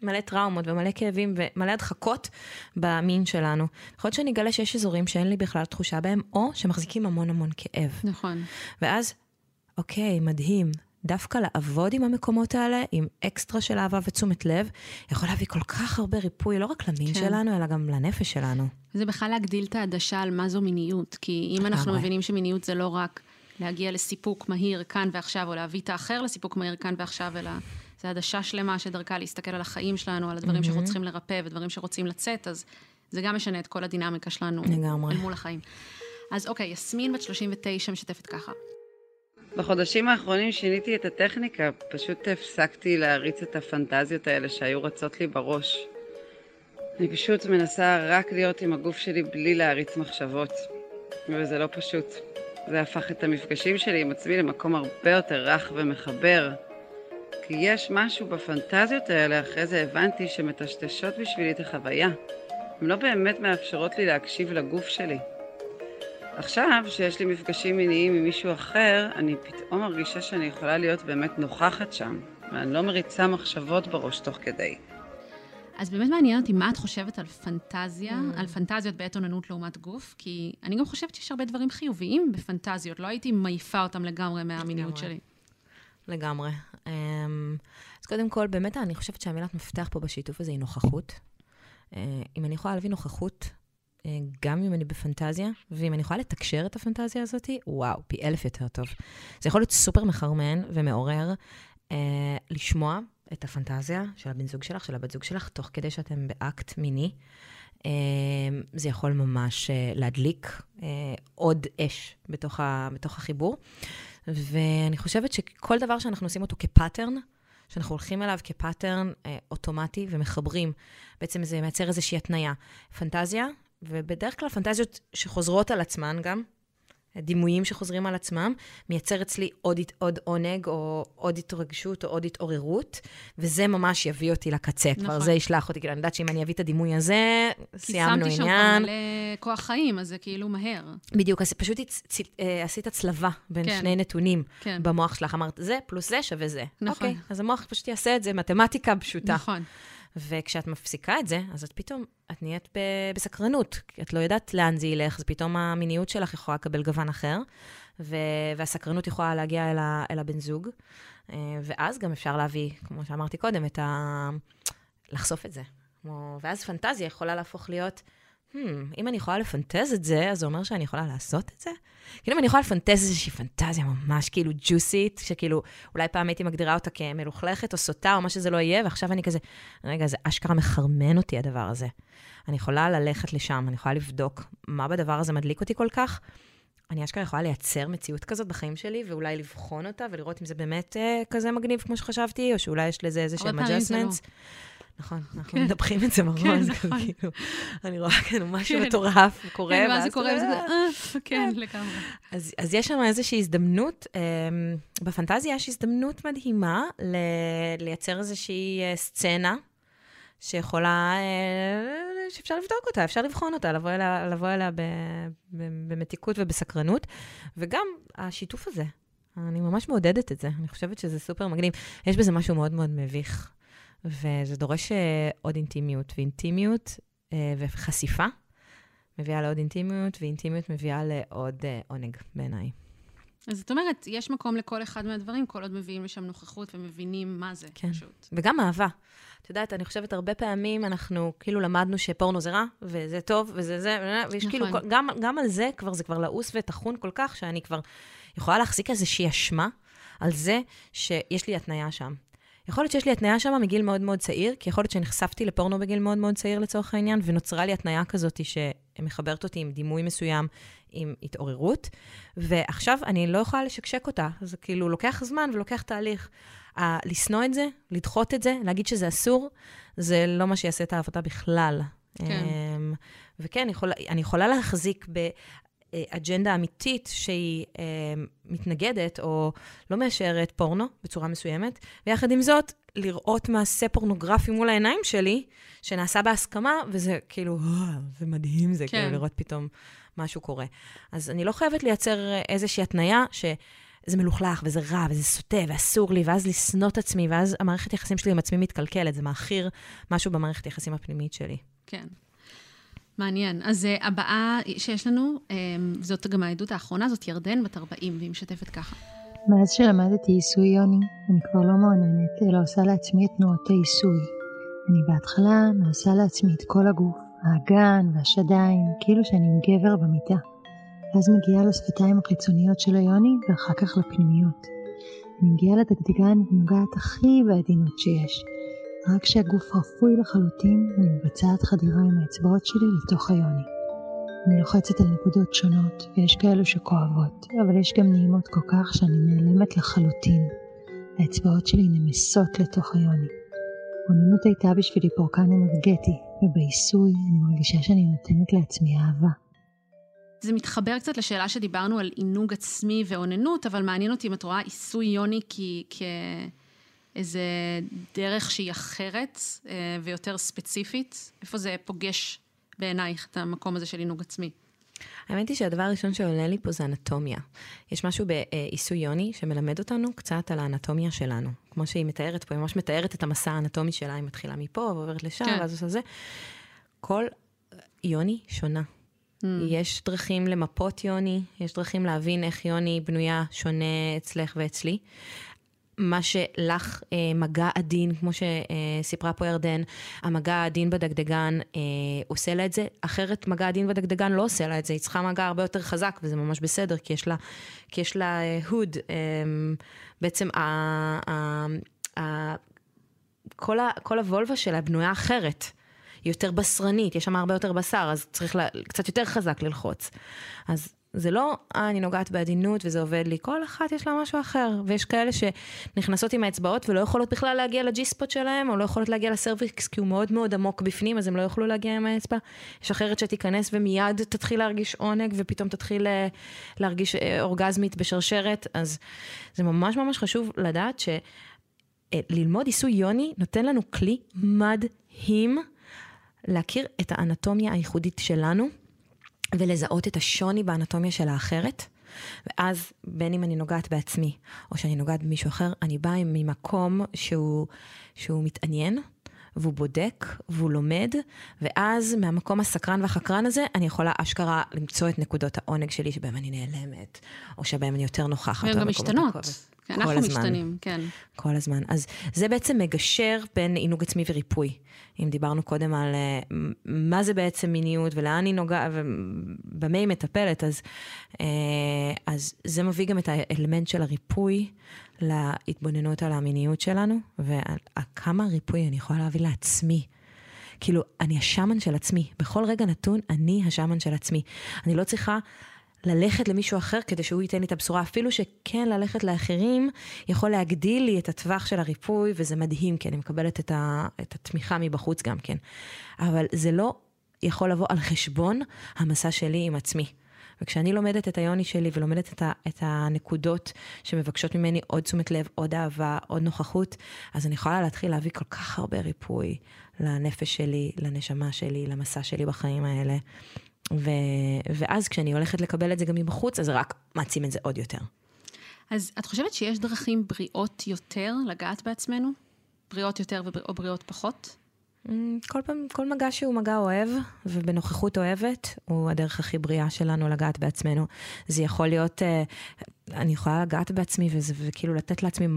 Speaker 2: מלא טראומות ומלא כאבים ומלא הדחקות במין שלנו. יכול להיות שאני אגלה שיש אזורים שאין לי בכלל תחושה בהם, או שמחזיקים המון המון כאב.
Speaker 5: נכון.
Speaker 2: ואז, אוקיי, מדהים. דווקא לעבוד עם המקומות האלה, עם אקסטרה של אהבה ותשומת לב, יכול להביא כל כך הרבה ריפוי, לא רק למין
Speaker 5: כן.
Speaker 2: שלנו, אלא גם לנפש שלנו.
Speaker 5: זה בכלל להגדיל את העדשה על מה זו מיניות. כי אם אנחנו. מבינים שמיניות זה לא רק להגיע לסיפוק מהיר כאן ועכשיו, או להביא את האחר לסיפוק מהיר כאן ועכשיו, אלא זה עדשה שלמה שדרכה להסתכל על החיים שלנו, על הדברים שאנחנו צריכים לרפא ודברים שרוצים לצאת, אז זה גם משנה את כל הדינמיקה שלנו
Speaker 2: לגמרי.
Speaker 5: אל מול החיים. אז אוקיי, יסמין בת 39 משתפת ככה.
Speaker 4: בחודשים האחרונים שיניתי את הטכניקה, פשוט הפסקתי להריץ את הפנטזיות האלה שהיו רצות לי בראש. אני פשוט מנסה רק להיות עם הגוף שלי בלי להריץ מחשבות, וזה לא פשוט. זה הפך את המפגשים שלי עם עצמי למקום הרבה יותר רך ומחבר. כי יש משהו בפנטזיות האלה, אחרי זה הבנתי, שמטשטשות בשבילי את החוויה. הן לא באמת מאפשרות לי להקשיב לגוף שלי. עכשיו, שיש לי מפגשים מיניים עם מישהו אחר, אני פתאום מרגישה שאני יכולה להיות באמת נוכחת שם, ואני לא מריצה מחשבות בראש תוך כדי.
Speaker 5: אז באמת מעניין אותי מה את חושבת על פנטזיה, mm. על פנטזיות בעת אוננות לעומת גוף, כי אני גם חושבת שיש הרבה דברים חיוביים בפנטזיות, לא הייתי מעיפה אותם לגמרי מהמיניות
Speaker 2: לגמרי.
Speaker 5: שלי.
Speaker 2: לגמרי. אמ, אז קודם כל, באמת, אני חושבת שהמילת מפתח פה בשיתוף הזה היא נוכחות. אה, אם אני יכולה להביא נוכחות, אה, גם אם אני בפנטזיה, ואם אני יכולה לתקשר את הפנטזיה הזאת, וואו, פי אלף יותר טוב. זה יכול להיות סופר מחרמן ומעורר אה, לשמוע את הפנטזיה של הבן זוג שלך, של הבת זוג שלך, תוך כדי שאתם באקט מיני. זה יכול ממש להדליק עוד אש בתוך, ה, בתוך החיבור. ואני חושבת שכל דבר שאנחנו עושים אותו כפאטרן, שאנחנו הולכים אליו כפאטרן אה, אוטומטי ומחברים, בעצם זה מייצר איזושהי התניה. פנטזיה, ובדרך כלל פנטזיות שחוזרות על עצמן גם, דימויים שחוזרים על עצמם, מייצר אצלי עוד, עוד עונג, או עוד התרגשות, או עוד התעוררות, וזה ממש יביא אותי לקצה. נכון. כבר. זה ישלח אותי, כאילו, אני יודעת שאם אני אביא את הדימוי הזה, סיימנו
Speaker 5: כי שמתי שם כבר
Speaker 2: עניין.
Speaker 5: מלא כוח חיים, אז זה כאילו מהר.
Speaker 2: בדיוק, אז פשוט הצ... צ... אה, עשית הצלבה בין
Speaker 5: כן.
Speaker 2: שני נתונים.
Speaker 5: כן.
Speaker 2: במוח שלך. אמרת, זה פלוס זה שווה זה.
Speaker 5: נכון.
Speaker 2: אוקיי, אז המוח פשוט יעשה את זה, מתמטיקה פשוטה.
Speaker 5: נכון.
Speaker 2: וכשאת מפסיקה את זה, אז את פתאום, את נהיית ב... בסקרנות. כי את לא יודעת לאן זה ילך, אז פתאום המיניות שלך יכולה לקבל גוון אחר, ו... והסקרנות יכולה להגיע אל, ה... אל הבן זוג. אה, ואז גם אפשר להביא, כמו שאמרתי קודם, את ה... לחשוף את זה. כמו... ואז פנטזיה יכולה להפוך להיות, hmm, אם אני יכולה לפנטז את זה, אז זה אומר שאני יכולה לעשות את זה? כאילו, אם אני יכולה לפנטז איזושהי פנטזיה ממש כאילו ג'וסית, שכאילו, אולי פעם הייתי מגדירה אותה כמלוכלכת או סוטה או מה שזה לא יהיה, ועכשיו אני כזה, רגע, זה אשכרה מחרמן אותי הדבר הזה. אני יכולה ללכת לשם, אני יכולה לבדוק מה בדבר הזה מדליק אותי כל כך. אני אשכרה יכולה לייצר מציאות כזאת בחיים שלי, ואולי לבחון אותה ולראות אם זה באמת אה, כזה מגניב כמו שחשבתי, או שאולי יש לזה איזה שהם
Speaker 5: לא.
Speaker 2: adjustments. נכון, (laughs) אנחנו
Speaker 5: כן.
Speaker 2: מדברים את זה (laughs) ממש,
Speaker 5: כן,
Speaker 2: זה
Speaker 5: נכון.
Speaker 2: כאילו, אני רואה כאילו משהו
Speaker 5: כן.
Speaker 2: מטורף קורה,
Speaker 5: כן, ואז זה קורה,
Speaker 2: אתה-
Speaker 5: וזה כזה, אה, כן, לגמרי.
Speaker 2: אז, יש שם איזושהי הזדמנות, אה, בפנטזיה יש הזדמנות מדהימה לייצר איזושהי אה, סצנה שיכולה, אה, שאפשר לבדוק אותה, אפשר לבחון אותה, לבוא אליה, לבוא אליה ב, ב, במתיקות ובסקרנות, וגם השיתוף הזה. אני ממש מעודדת את זה, אני חושבת שזה סופר מגניב. יש בזה משהו מאוד מאוד מביך, וזה דורש אה, עוד אינטימיות, ואינטימיות אה, וחשיפה מביאה לעוד אינטימיות, ואינטימיות מביאה לעוד אה, עונג בעיניי.
Speaker 5: אז זאת אומרת, יש מקום לכל אחד מהדברים, כל עוד מביאים לשם נוכחות ומבינים מה זה,
Speaker 2: כן.
Speaker 5: פשוט.
Speaker 2: וגם אהבה. את יודעת, אני חושבת, הרבה פעמים אנחנו כאילו למדנו שפורנו זה רע, וזה טוב, וזה זה, ויש כאילו,
Speaker 5: נכון.
Speaker 2: כל- גם, גם על זה כבר, זה כבר לעוס וטחון כל כך, שאני כבר יכולה להחזיק איזושהי אשמה על זה שיש לי התניה שם. יכול להיות שיש לי התניה שם מגיל מאוד מאוד צעיר, כי יכול להיות שנחשפתי לפורנו בגיל מאוד מאוד צעיר לצורך העניין, ונוצרה לי התניה כזאת שמחברת אותי עם דימוי מסוים, עם התעוררות, ועכשיו אני לא יכולה לשקשק אותה. זה כאילו לוקח זמן ולוקח תהליך. ה- לשנוא את זה, לדחות את זה, להגיד שזה אסור, זה לא מה שיעשה את העבודה בכלל.
Speaker 5: כן.
Speaker 2: אמ, וכן, יכול, אני יכולה להחזיק באג'נדה אמיתית שהיא אמ, מתנגדת או לא מאשרת פורנו בצורה מסוימת, ויחד עם זאת, לראות מעשה פורנוגרפי מול העיניים שלי, שנעשה בהסכמה, וזה כאילו, "אה, זה מדהים, זה
Speaker 5: כן.
Speaker 2: כאילו לראות פתאום משהו קורה. אז אני לא חייבת לייצר איזושהי התניה ש... זה מלוכלך, וזה רע, וזה סוטה, ואסור לי, ואז לשנוא את עצמי, ואז המערכת יחסים שלי עם עצמי מתקלקלת, זה מעכיר משהו במערכת היחסים הפנימית שלי.
Speaker 5: כן. מעניין. אז uh, הבאה שיש לנו, um, זאת גם העדות האחרונה, זאת ירדן בת 40, והיא משתפת ככה.
Speaker 7: מאז שלמדתי עיסוי יוני, אני כבר לא מעוננת, אלא עושה לעצמי את תנועות העיסוי. אני בהתחלה מעשה לעצמי את כל הגוף, האגן והשדיים, כאילו שאני עם גבר במיטה. ואז מגיעה לשפתיים החיצוניות של היוני, ואחר כך לפנימיות. אני מגיעה לדגדגן ונוגעת הכי בעדינות שיש. רק כשהגוף רפוי לחלוטין, אני מבצעת חדירה עם האצבעות שלי לתוך היוני. אני לוחצת על נקודות שונות, ויש כאלו שכואבות, אבל יש גם נעימות כל כך שאני נעלמת לחלוטין. האצבעות שלי נמסות לתוך היוני. אוננות הייתה בשבילי פורקן אנרגטי, ובעיסוי אני מרגישה שאני נותנת לעצמי אהבה.
Speaker 5: זה מתחבר קצת לשאלה שדיברנו על עינוג עצמי ואוננות, אבל מעניין אותי אם את רואה עיסוי יוני כאיזה דרך שהיא אחרת אה, ויותר ספציפית. איפה זה פוגש בעינייך את המקום הזה של עינוג עצמי?
Speaker 2: האמת היא שהדבר הראשון שעולה לי פה זה אנטומיה. יש משהו בעיסוי יוני שמלמד אותנו קצת על האנטומיה שלנו. כמו שהיא מתארת פה, היא ממש מתארת את המסע האנטומי שלה, היא מתחילה מפה ועוברת לשם, כן. ואז עושה זה. כל יוני שונה. Mm. יש דרכים למפות יוני, יש דרכים להבין איך יוני בנויה שונה אצלך ואצלי. מה שלך אה, מגע עדין, כמו שסיפרה פה ירדן, המגע העדין בדגדגן אה, עושה לה את זה, אחרת מגע עדין בדגדגן לא עושה לה את זה, היא צריכה מגע הרבה יותר חזק, וזה ממש בסדר, כי יש לה, כי יש לה אה, הוד, אה, בעצם ה, ה, ה, כל, ה, כל הוולבה שלה בנויה אחרת. היא יותר בשרנית, יש שם הרבה יותר בשר, אז צריך לה, קצת יותר חזק ללחוץ. אז זה לא, אה, אני נוגעת בעדינות וזה עובד לי, כל אחת יש לה משהו אחר. ויש כאלה שנכנסות עם האצבעות ולא יכולות בכלל להגיע לג'י ספוט שלהם, או לא יכולות להגיע לסרוויקס כי הוא מאוד מאוד עמוק בפנים, אז הם לא יוכלו להגיע עם האצבע. יש אחרת שתיכנס ומיד תתחיל להרגיש עונג, ופתאום תתחיל אה, להרגיש אה, אורגזמית בשרשרת, אז זה ממש ממש חשוב לדעת שללמוד אה, עיסוי יוני נותן לנו כלי מדהים להכיר את האנטומיה הייחודית שלנו. ולזהות את השוני באנטומיה של האחרת. ואז בין אם אני נוגעת בעצמי, או שאני נוגעת במישהו אחר, אני באה ממקום שהוא, שהוא מתעניין, והוא בודק, והוא לומד, ואז מהמקום הסקרן והחקרן הזה, אני יכולה אשכרה למצוא את נקודות העונג שלי שבהם אני נעלמת, או שבהם אני יותר נוכחת.
Speaker 5: והן גם משתנות. כן, אנחנו הזמן. משתנים, כן.
Speaker 2: כל הזמן. אז זה בעצם מגשר בין עינוג עצמי וריפוי. אם דיברנו קודם על אה, מה זה בעצם מיניות ולאן היא נוגעת ובמה היא מטפלת, אז, אה, אז זה מביא גם את האלמנט של הריפוי להתבוננות על המיניות שלנו, וכמה ריפוי אני יכולה להביא לעצמי. כאילו, אני השאמן של עצמי. בכל רגע נתון, אני השאמן של עצמי. אני לא צריכה ללכת למישהו אחר כדי שהוא ייתן לי את הבשורה. אפילו שכן ללכת לאחרים יכול להגדיל לי את הטווח של הריפוי, וזה מדהים, כי אני מקבלת את, ה, את התמיכה מבחוץ גם כן. אבל זה לא יכול לבוא על חשבון המסע שלי עם עצמי. וכשאני לומדת את היוני שלי ולומדת את, ה, את הנקודות שמבקשות ממני עוד תשומת לב, עוד אהבה, עוד נוכחות, אז אני יכולה להתחיל להביא כל כך הרבה ריפוי לנפש שלי, לנשמה שלי, למסע שלי בחיים האלה. ו, ואז כשאני הולכת לקבל את זה גם מבחוץ, אז רק מעצים את זה עוד יותר.
Speaker 5: אז את חושבת שיש דרכים בריאות יותר לגעת בעצמנו? בריאות יותר או בריאות פחות?
Speaker 2: Mm, כל פעם, כל מגע שהוא מגע אוהב, ובנוכחות אוהבת, הוא הדרך הכי בריאה שלנו לגעת בעצמנו. זה יכול להיות, אה, אני יכולה לגעת בעצמי, וזה, וכאילו לתת לעצמי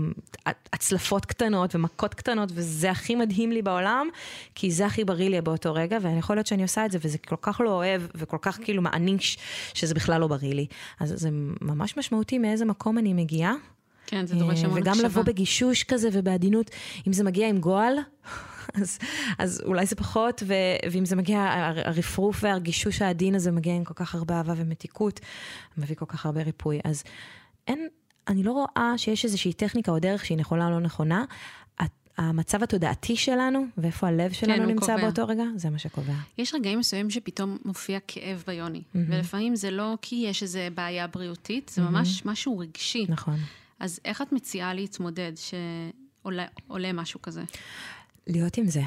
Speaker 2: הצלפות קטנות ומכות קטנות, וזה הכי מדהים לי בעולם, כי זה הכי בריא לי באותו רגע, ואני יכול להיות שאני עושה את זה, וזה כל כך לא אוהב, וכל כך כאילו מעניש, שזה בכלל לא בריא לי. אז זה ממש משמעותי מאיזה מקום אני מגיעה.
Speaker 5: כן, זה דורש המון
Speaker 2: מחשבה. וגם לבוא בגישוש כזה ובעדינות, אם זה מגיע עם גועל, (laughs) אז, אז אולי זה פחות, ו, ואם זה מגיע, הרפרוף והגישוש העדין הזה מגיע עם כל כך הרבה אהבה ומתיקות, מביא כל כך הרבה ריפוי. אז אין, אני לא רואה שיש איזושהי טכניקה או דרך שהיא נכונה או לא נכונה. המצב התודעתי שלנו, ואיפה הלב שלנו כן, נמצא קובע. באותו רגע, זה מה שקובע.
Speaker 5: יש רגעים מסוימים שפתאום מופיע כאב ביוני, mm-hmm. ולפעמים זה לא כי יש איזו בעיה בריאותית, זה mm-hmm. ממש משהו רגשי.
Speaker 2: נכון.
Speaker 5: אז איך את מציעה להתמודד שעולה משהו כזה?
Speaker 2: להיות עם זה.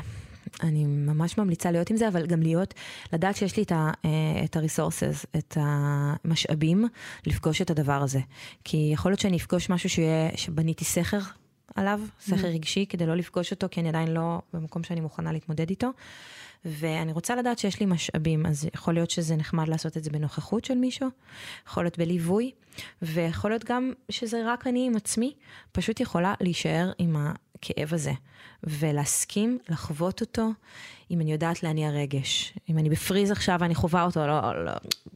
Speaker 2: אני ממש ממליצה להיות עם זה, אבל גם להיות, לדעת שיש לי את ה-resources, את המשאבים, לפגוש את הדבר הזה. כי יכול להיות שאני אפגוש משהו שיהיה, שבניתי סכר עליו, סכר mm. רגשי, כדי לא לפגוש אותו, כי אני עדיין לא במקום שאני מוכנה להתמודד איתו. ואני רוצה לדעת שיש לי משאבים, אז יכול להיות שזה נחמד לעשות את זה בנוכחות של מישהו, יכול להיות בליווי, ויכול להיות גם שזה רק אני עם עצמי, פשוט יכולה להישאר עם הכאב הזה, ולהסכים לחוות אותו, אם אני יודעת להניע רגש. אם אני בפריז עכשיו ואני חווה אותו, לא, לא,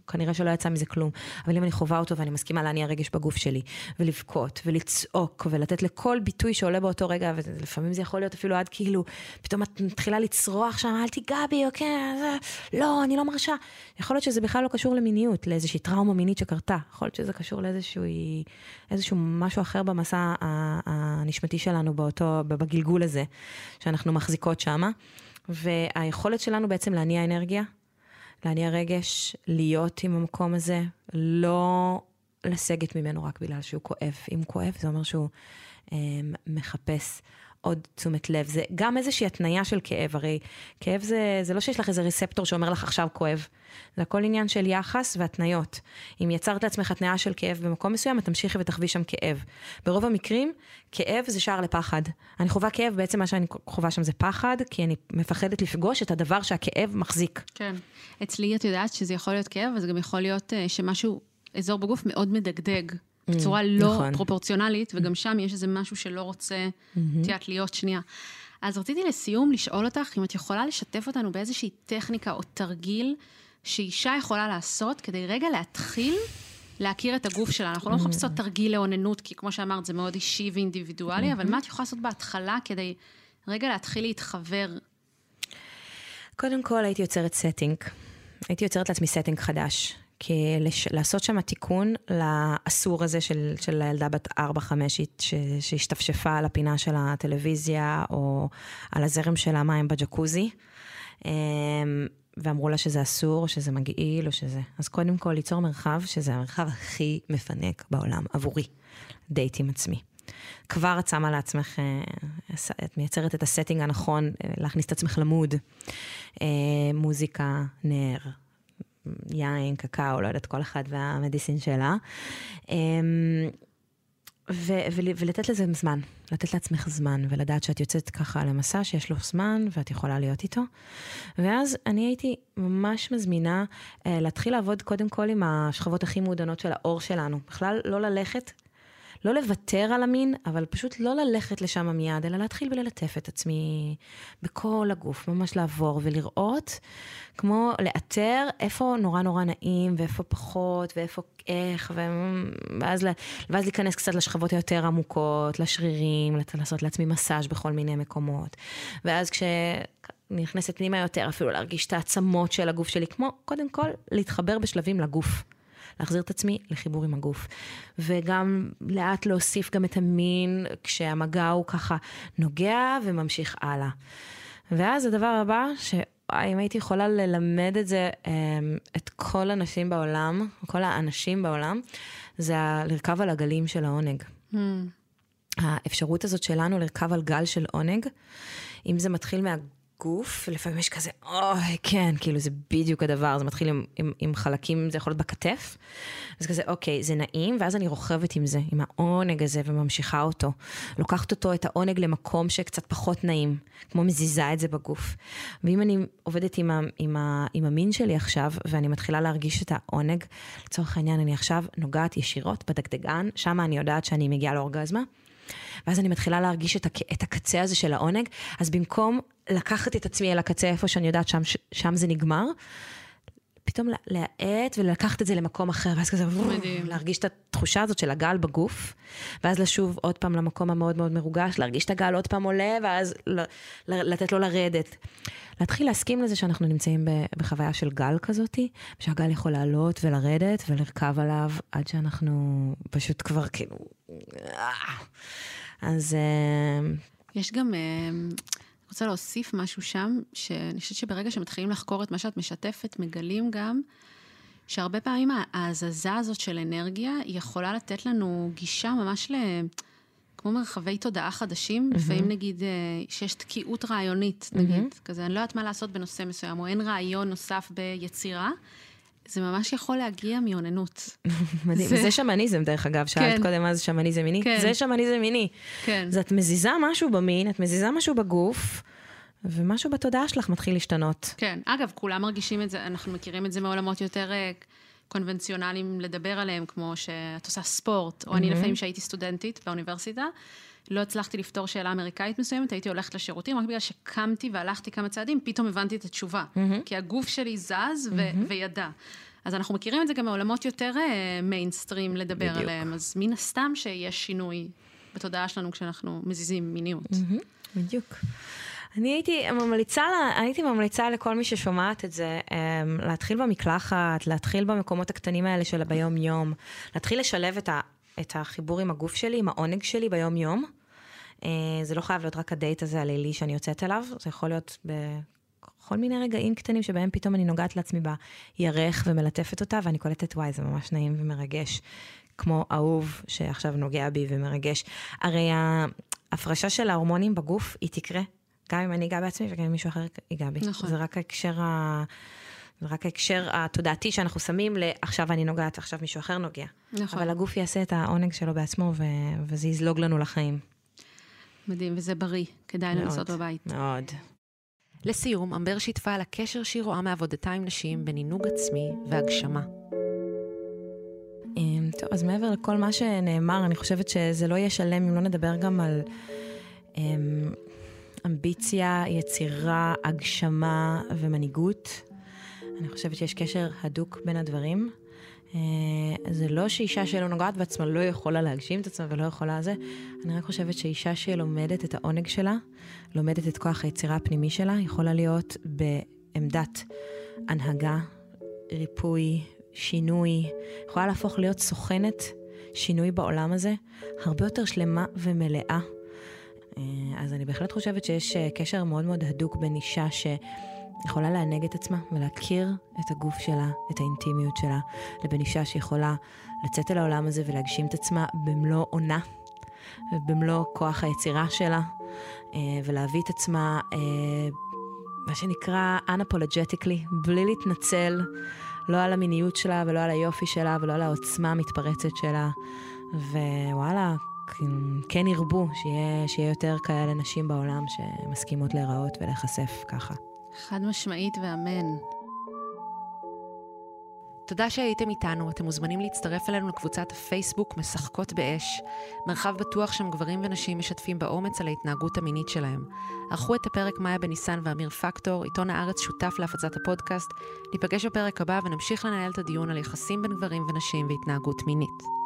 Speaker 2: כנראה שלא יצא מזה כלום, אבל אם אני חווה אותו ואני מסכימה להניע רגש בגוף שלי, ולבכות, ולצעוק, ולתת לכל ביטוי שעולה באותו רגע, ולפעמים זה יכול להיות אפילו עד כאילו, פתאום את מתחילה לצרוח שם, אל תיגע בי, אוקיי, לא, אני לא מרשה. יכול להיות שזה בכלל לא קשור למיניות, לאיזושהי טראומה מינית שקרתה. יכול להיות שזה קשור לאיזשהו איזשהו משהו אחר במסע הנשמתי שלנו באותו, בגלגול הזה, שאנחנו מחזיקות שמה. והיכולת שלנו בעצם להניע אנרגיה, להניע רגש, להיות עם המקום הזה, לא לסגת ממנו רק בגלל שהוא כואב. אם כואב, זה אומר שהוא אה, מחפש עוד תשומת לב. זה גם איזושהי התניה של כאב, הרי כאב זה, זה לא שיש לך איזה רספטור שאומר לך עכשיו כואב. זה הכל עניין של יחס והתניות. אם יצרת לעצמך התניה של כאב במקום מסוים, את תמשיכי ותחווי שם כאב. ברוב המקרים, כאב זה שער לפחד. אני חווה כאב, בעצם מה שאני חווה שם זה פחד, כי אני מפחדת לפגוש את הדבר שהכאב מחזיק.
Speaker 5: כן. אצלי את יודעת שזה יכול להיות כאב, אבל זה גם יכול להיות אה, שמשהו, אזור בגוף מאוד מדגדג. בצורה mm, לא נכון. פרופורציונלית, וגם שם יש איזה משהו שלא רוצה, את יודעת, להיות שנייה. אז רציתי לסיום לשאול אותך אם את יכולה לשתף אותנו באיזושהי טכניקה או תרגיל שאישה יכולה לעשות כדי רגע להתחיל להכיר את הגוף שלה. אנחנו לא מחפשות תרגיל לאוננות, כי כמו שאמרת, זה מאוד אישי ואינדיבידואלי, אבל מה את יכולה לעשות בהתחלה כדי רגע להתחיל להתחבר?
Speaker 2: קודם כל הייתי יוצרת setting. הייתי יוצרת לעצמי setting חדש. כי לש... לעשות שם תיקון לאסור הזה של, של הילדה בת 4-5 שהשתפשפה על הפינה של הטלוויזיה, או על הזרם של המים בג'קוזי. אמ, ואמרו לה שזה אסור, שזה מגעיל, או שזה... אז קודם כל, ליצור מרחב, שזה המרחב הכי מפנק בעולם, עבורי, דייט עם עצמי. כבר את שמה לעצמך, אה, את מייצרת את ה setting הנכון, אה, להכניס את עצמך ל mood. אה, מוזיקה, נר, יין, קקאו, לא יודעת, כל אחד וה medicine שלה. אמ, ו- ו- ולתת לזה זמן, לתת לעצמך זמן, ולדעת שאת יוצאת ככה למסע שיש לו זמן, ואת יכולה להיות איתו. ואז אני הייתי ממש מזמינה אה, להתחיל לעבוד קודם כל עם השכבות הכי מעודנות של האור שלנו. בכלל לא ללכת לא לוותר על המין, אבל פשוט לא ללכת לשם מיד, אלא להתחיל וללטף את עצמי בכל הגוף, ממש לעבור ולראות, כמו לאתר איפה נורא נורא נעים, ואיפה פחות, ואיפה איך, ואז, ואז להיכנס קצת לשכבות היותר עמוקות, לשרירים, לעשות לעצמי מסאז' בכל מיני מקומות. ואז כש... נכנסת פנימה יותר, אפילו להרגיש את העצמות של הגוף שלי, כמו קודם כל להתחבר בשלבים לגוף. להחזיר את עצמי לחיבור עם הגוף. וגם לאט להוסיף גם את המין כשהמגע הוא ככה נוגע וממשיך הלאה. ואז הדבר הבא, שאם הייתי יכולה ללמד את זה, אמ, את כל הנשים בעולם, כל האנשים בעולם, זה לרכב על הגלים של העונג. Mm. האפשרות הזאת שלנו לרכב על גל של עונג, אם זה מתחיל מה... הגוף, ולפעמים יש כזה, אוי, כן, כאילו זה בדיוק הדבר, זה מתחיל עם, עם, עם חלקים, זה יכול להיות בכתף, אז כזה, אוקיי, זה נעים, ואז אני רוכבת עם זה, עם העונג הזה, וממשיכה אותו. לוקחת אותו, את העונג, למקום שקצת פחות נעים, כמו מזיזה את זה בגוף. ואם אני עובדת עם, ה, עם, ה, עם המין שלי עכשיו, ואני מתחילה להרגיש את העונג, לצורך העניין, אני עכשיו נוגעת ישירות בדגדגן, שם אני יודעת שאני מגיעה לאורגזמה. ואז אני מתחילה להרגיש את, הק... את הקצה הזה של העונג, אז במקום לקחת את עצמי אל הקצה איפה שאני יודעת שם, שם זה נגמר, פתאום להאט ולקחת את זה למקום אחר, ואז כזה, מדהים. להרגיש את התחושה הזאת של הגל בגוף, ואז לשוב עוד פעם למקום המאוד מאוד מרוגש, להרגיש את הגל עוד פעם עולה, ואז לתת לו לרדת. להתחיל להסכים לזה שאנחנו נמצאים בחוויה של גל כזאתי, שהגל יכול לעלות ולרדת ולרכב עליו עד שאנחנו פשוט כבר כאילו... אה. אז... אה,
Speaker 5: יש גם... אה, רוצה להוסיף משהו שם, שאני חושבת שברגע שמתחילים לחקור את מה שאת משתפת, מגלים גם שהרבה פעמים ההזזה הזאת של אנרגיה, יכולה לתת לנו גישה ממש ל... כמו מרחבי תודעה חדשים, mm-hmm. לפעמים נגיד אה, שיש תקיעות רעיונית, נגיד, mm-hmm. כזה, אני לא יודעת מה לעשות בנושא מסוים, או אין רעיון נוסף ביצירה. זה ממש יכול להגיע מאוננות. (laughs)
Speaker 2: מדהים. זה... זה שמניזם, דרך אגב, שאלת כן. קודם מה זה שמניזם מיני. כן. זה שמניזם מיני. כן. אז את מזיזה משהו במין, את מזיזה משהו בגוף, ומשהו בתודעה שלך מתחיל להשתנות.
Speaker 5: כן. אגב, כולם מרגישים את זה, אנחנו מכירים את זה מעולמות יותר אה, קונבנציונליים לדבר עליהם, כמו שאת עושה ספורט, או. אני לפעמים שהייתי סטודנטית באוניברסיטה, לא הצלחתי לפתור שאלה אמריקאית מסוימת, הייתי הולכת לשירותים, רק בגלל שקמתי והלכתי כמה צעדים, פתאום הבנתי את התשובה. Mm-hmm. כי הגוף שלי זז ו- mm-hmm. וידע. אז אנחנו מכירים את זה גם מעולמות יותר מיינסטרים uh, לדבר בדיוק. עליהם, אז מן הסתם שיש שינוי בתודעה שלנו כשאנחנו מזיזים מיניות.
Speaker 2: בדיוק. אני הייתי ממליצה, הייתי ממליצה לכל מי ששומעת את זה, אמ, להתחיל במקלחת, להתחיל במקומות הקטנים האלה של ביום-יום, להתחיל לשלב את, ה, את החיבור עם הגוף שלי, עם העונג שלי ביום-יום. אה, זה לא חייב להיות רק הדייט הזה הלילי שאני יוצאת אליו, זה יכול להיות בכל מיני רגעים קטנים שבהם פתאום אני נוגעת לעצמי בירך ומלטפת אותה, ואני קולטת, וואי, זה ממש נעים ומרגש. כמו אהוב שעכשיו נוגע בי ומרגש. הרי ההפרשה של ההורמונים בגוף, היא תקרה גם אם אני אגע בעצמי וגם אם מישהו אחר ייגע בי. נכון. זה רק ההקשר ה... זה רק ההקשר התודעתי שאנחנו שמים לעכשיו אני נוגעת, עכשיו מישהו אחר נוגע. נכון. אבל הגוף יעשה את העונג שלו בעצמו ו... וזה יזלוג לנו לחיים.
Speaker 5: מדהים, וזה בריא, כדאי לנסות בבית.
Speaker 2: מאוד.
Speaker 1: לסיום, אמבר שיתפה על הקשר שהיא רואה מעבודתה עם נשים בין עינוג עצמי והגשמה.
Speaker 2: אמ, טוב, אז מעבר לכל מה שנאמר, אני חושבת שזה לא יהיה שלם אם לא נדבר גם על אמ, אמביציה, יצירה, הגשמה ומנהיגות. אני חושבת שיש קשר הדוק בין הדברים. אה, זה לא שאישה שלא נוגעת בעצמה לא יכולה להגשים את עצמה ולא יכולה זה, אני רק חושבת שאישה שלומדת את העונג שלה, לומדת את כוח היצירה הפנימי שלה, יכולה להיות בעמדת הנהגה, ריפוי, שינוי, יכולה להפוך להיות סוכנת שינוי בעולם הזה, הרבה יותר שלמה ומלאה אה, אז אני בהחלט חושבת שיש אה, קשר מאוד מאוד הדוק בין אישה שיכולה לענג את עצמה ולהכיר את הגוף שלה, את האינטימיות שלה, לבין אישה שיכולה לצאת אל העולם הזה ולהגשים את עצמה במלוא עונה ובמלוא כוח היצירה שלה, אה, ולהביא את עצמה, מה שנקרא unapologetically, בלי להתנצל, לא על המיניות שלה ולא על היופי שלה ולא על העוצמה המתפרצת שלה. ווואלה, כן ירבו, שיהיה, שיהיה יותר כאלה נשים בעולם שמסכימות להיראות ולהיחשף ככה.
Speaker 5: חד משמעית ואמן.
Speaker 1: תודה שהייתם איתנו, אתם מוזמנים להצטרף אלינו לקבוצת הפייסבוק משחקות באש, מרחב בטוח שם גברים ונשים משתפים באומץ על ההתנהגות המינית שלהם. ערכו את הפרק מאיה בניסן ואמיר פקטור, עיתון הארץ שותף להפצת הפודקאסט. ניפגש בפרק הבא ונמשיך לנהל את הדיון על יחסים בין גברים ונשים והתנהגות מינית.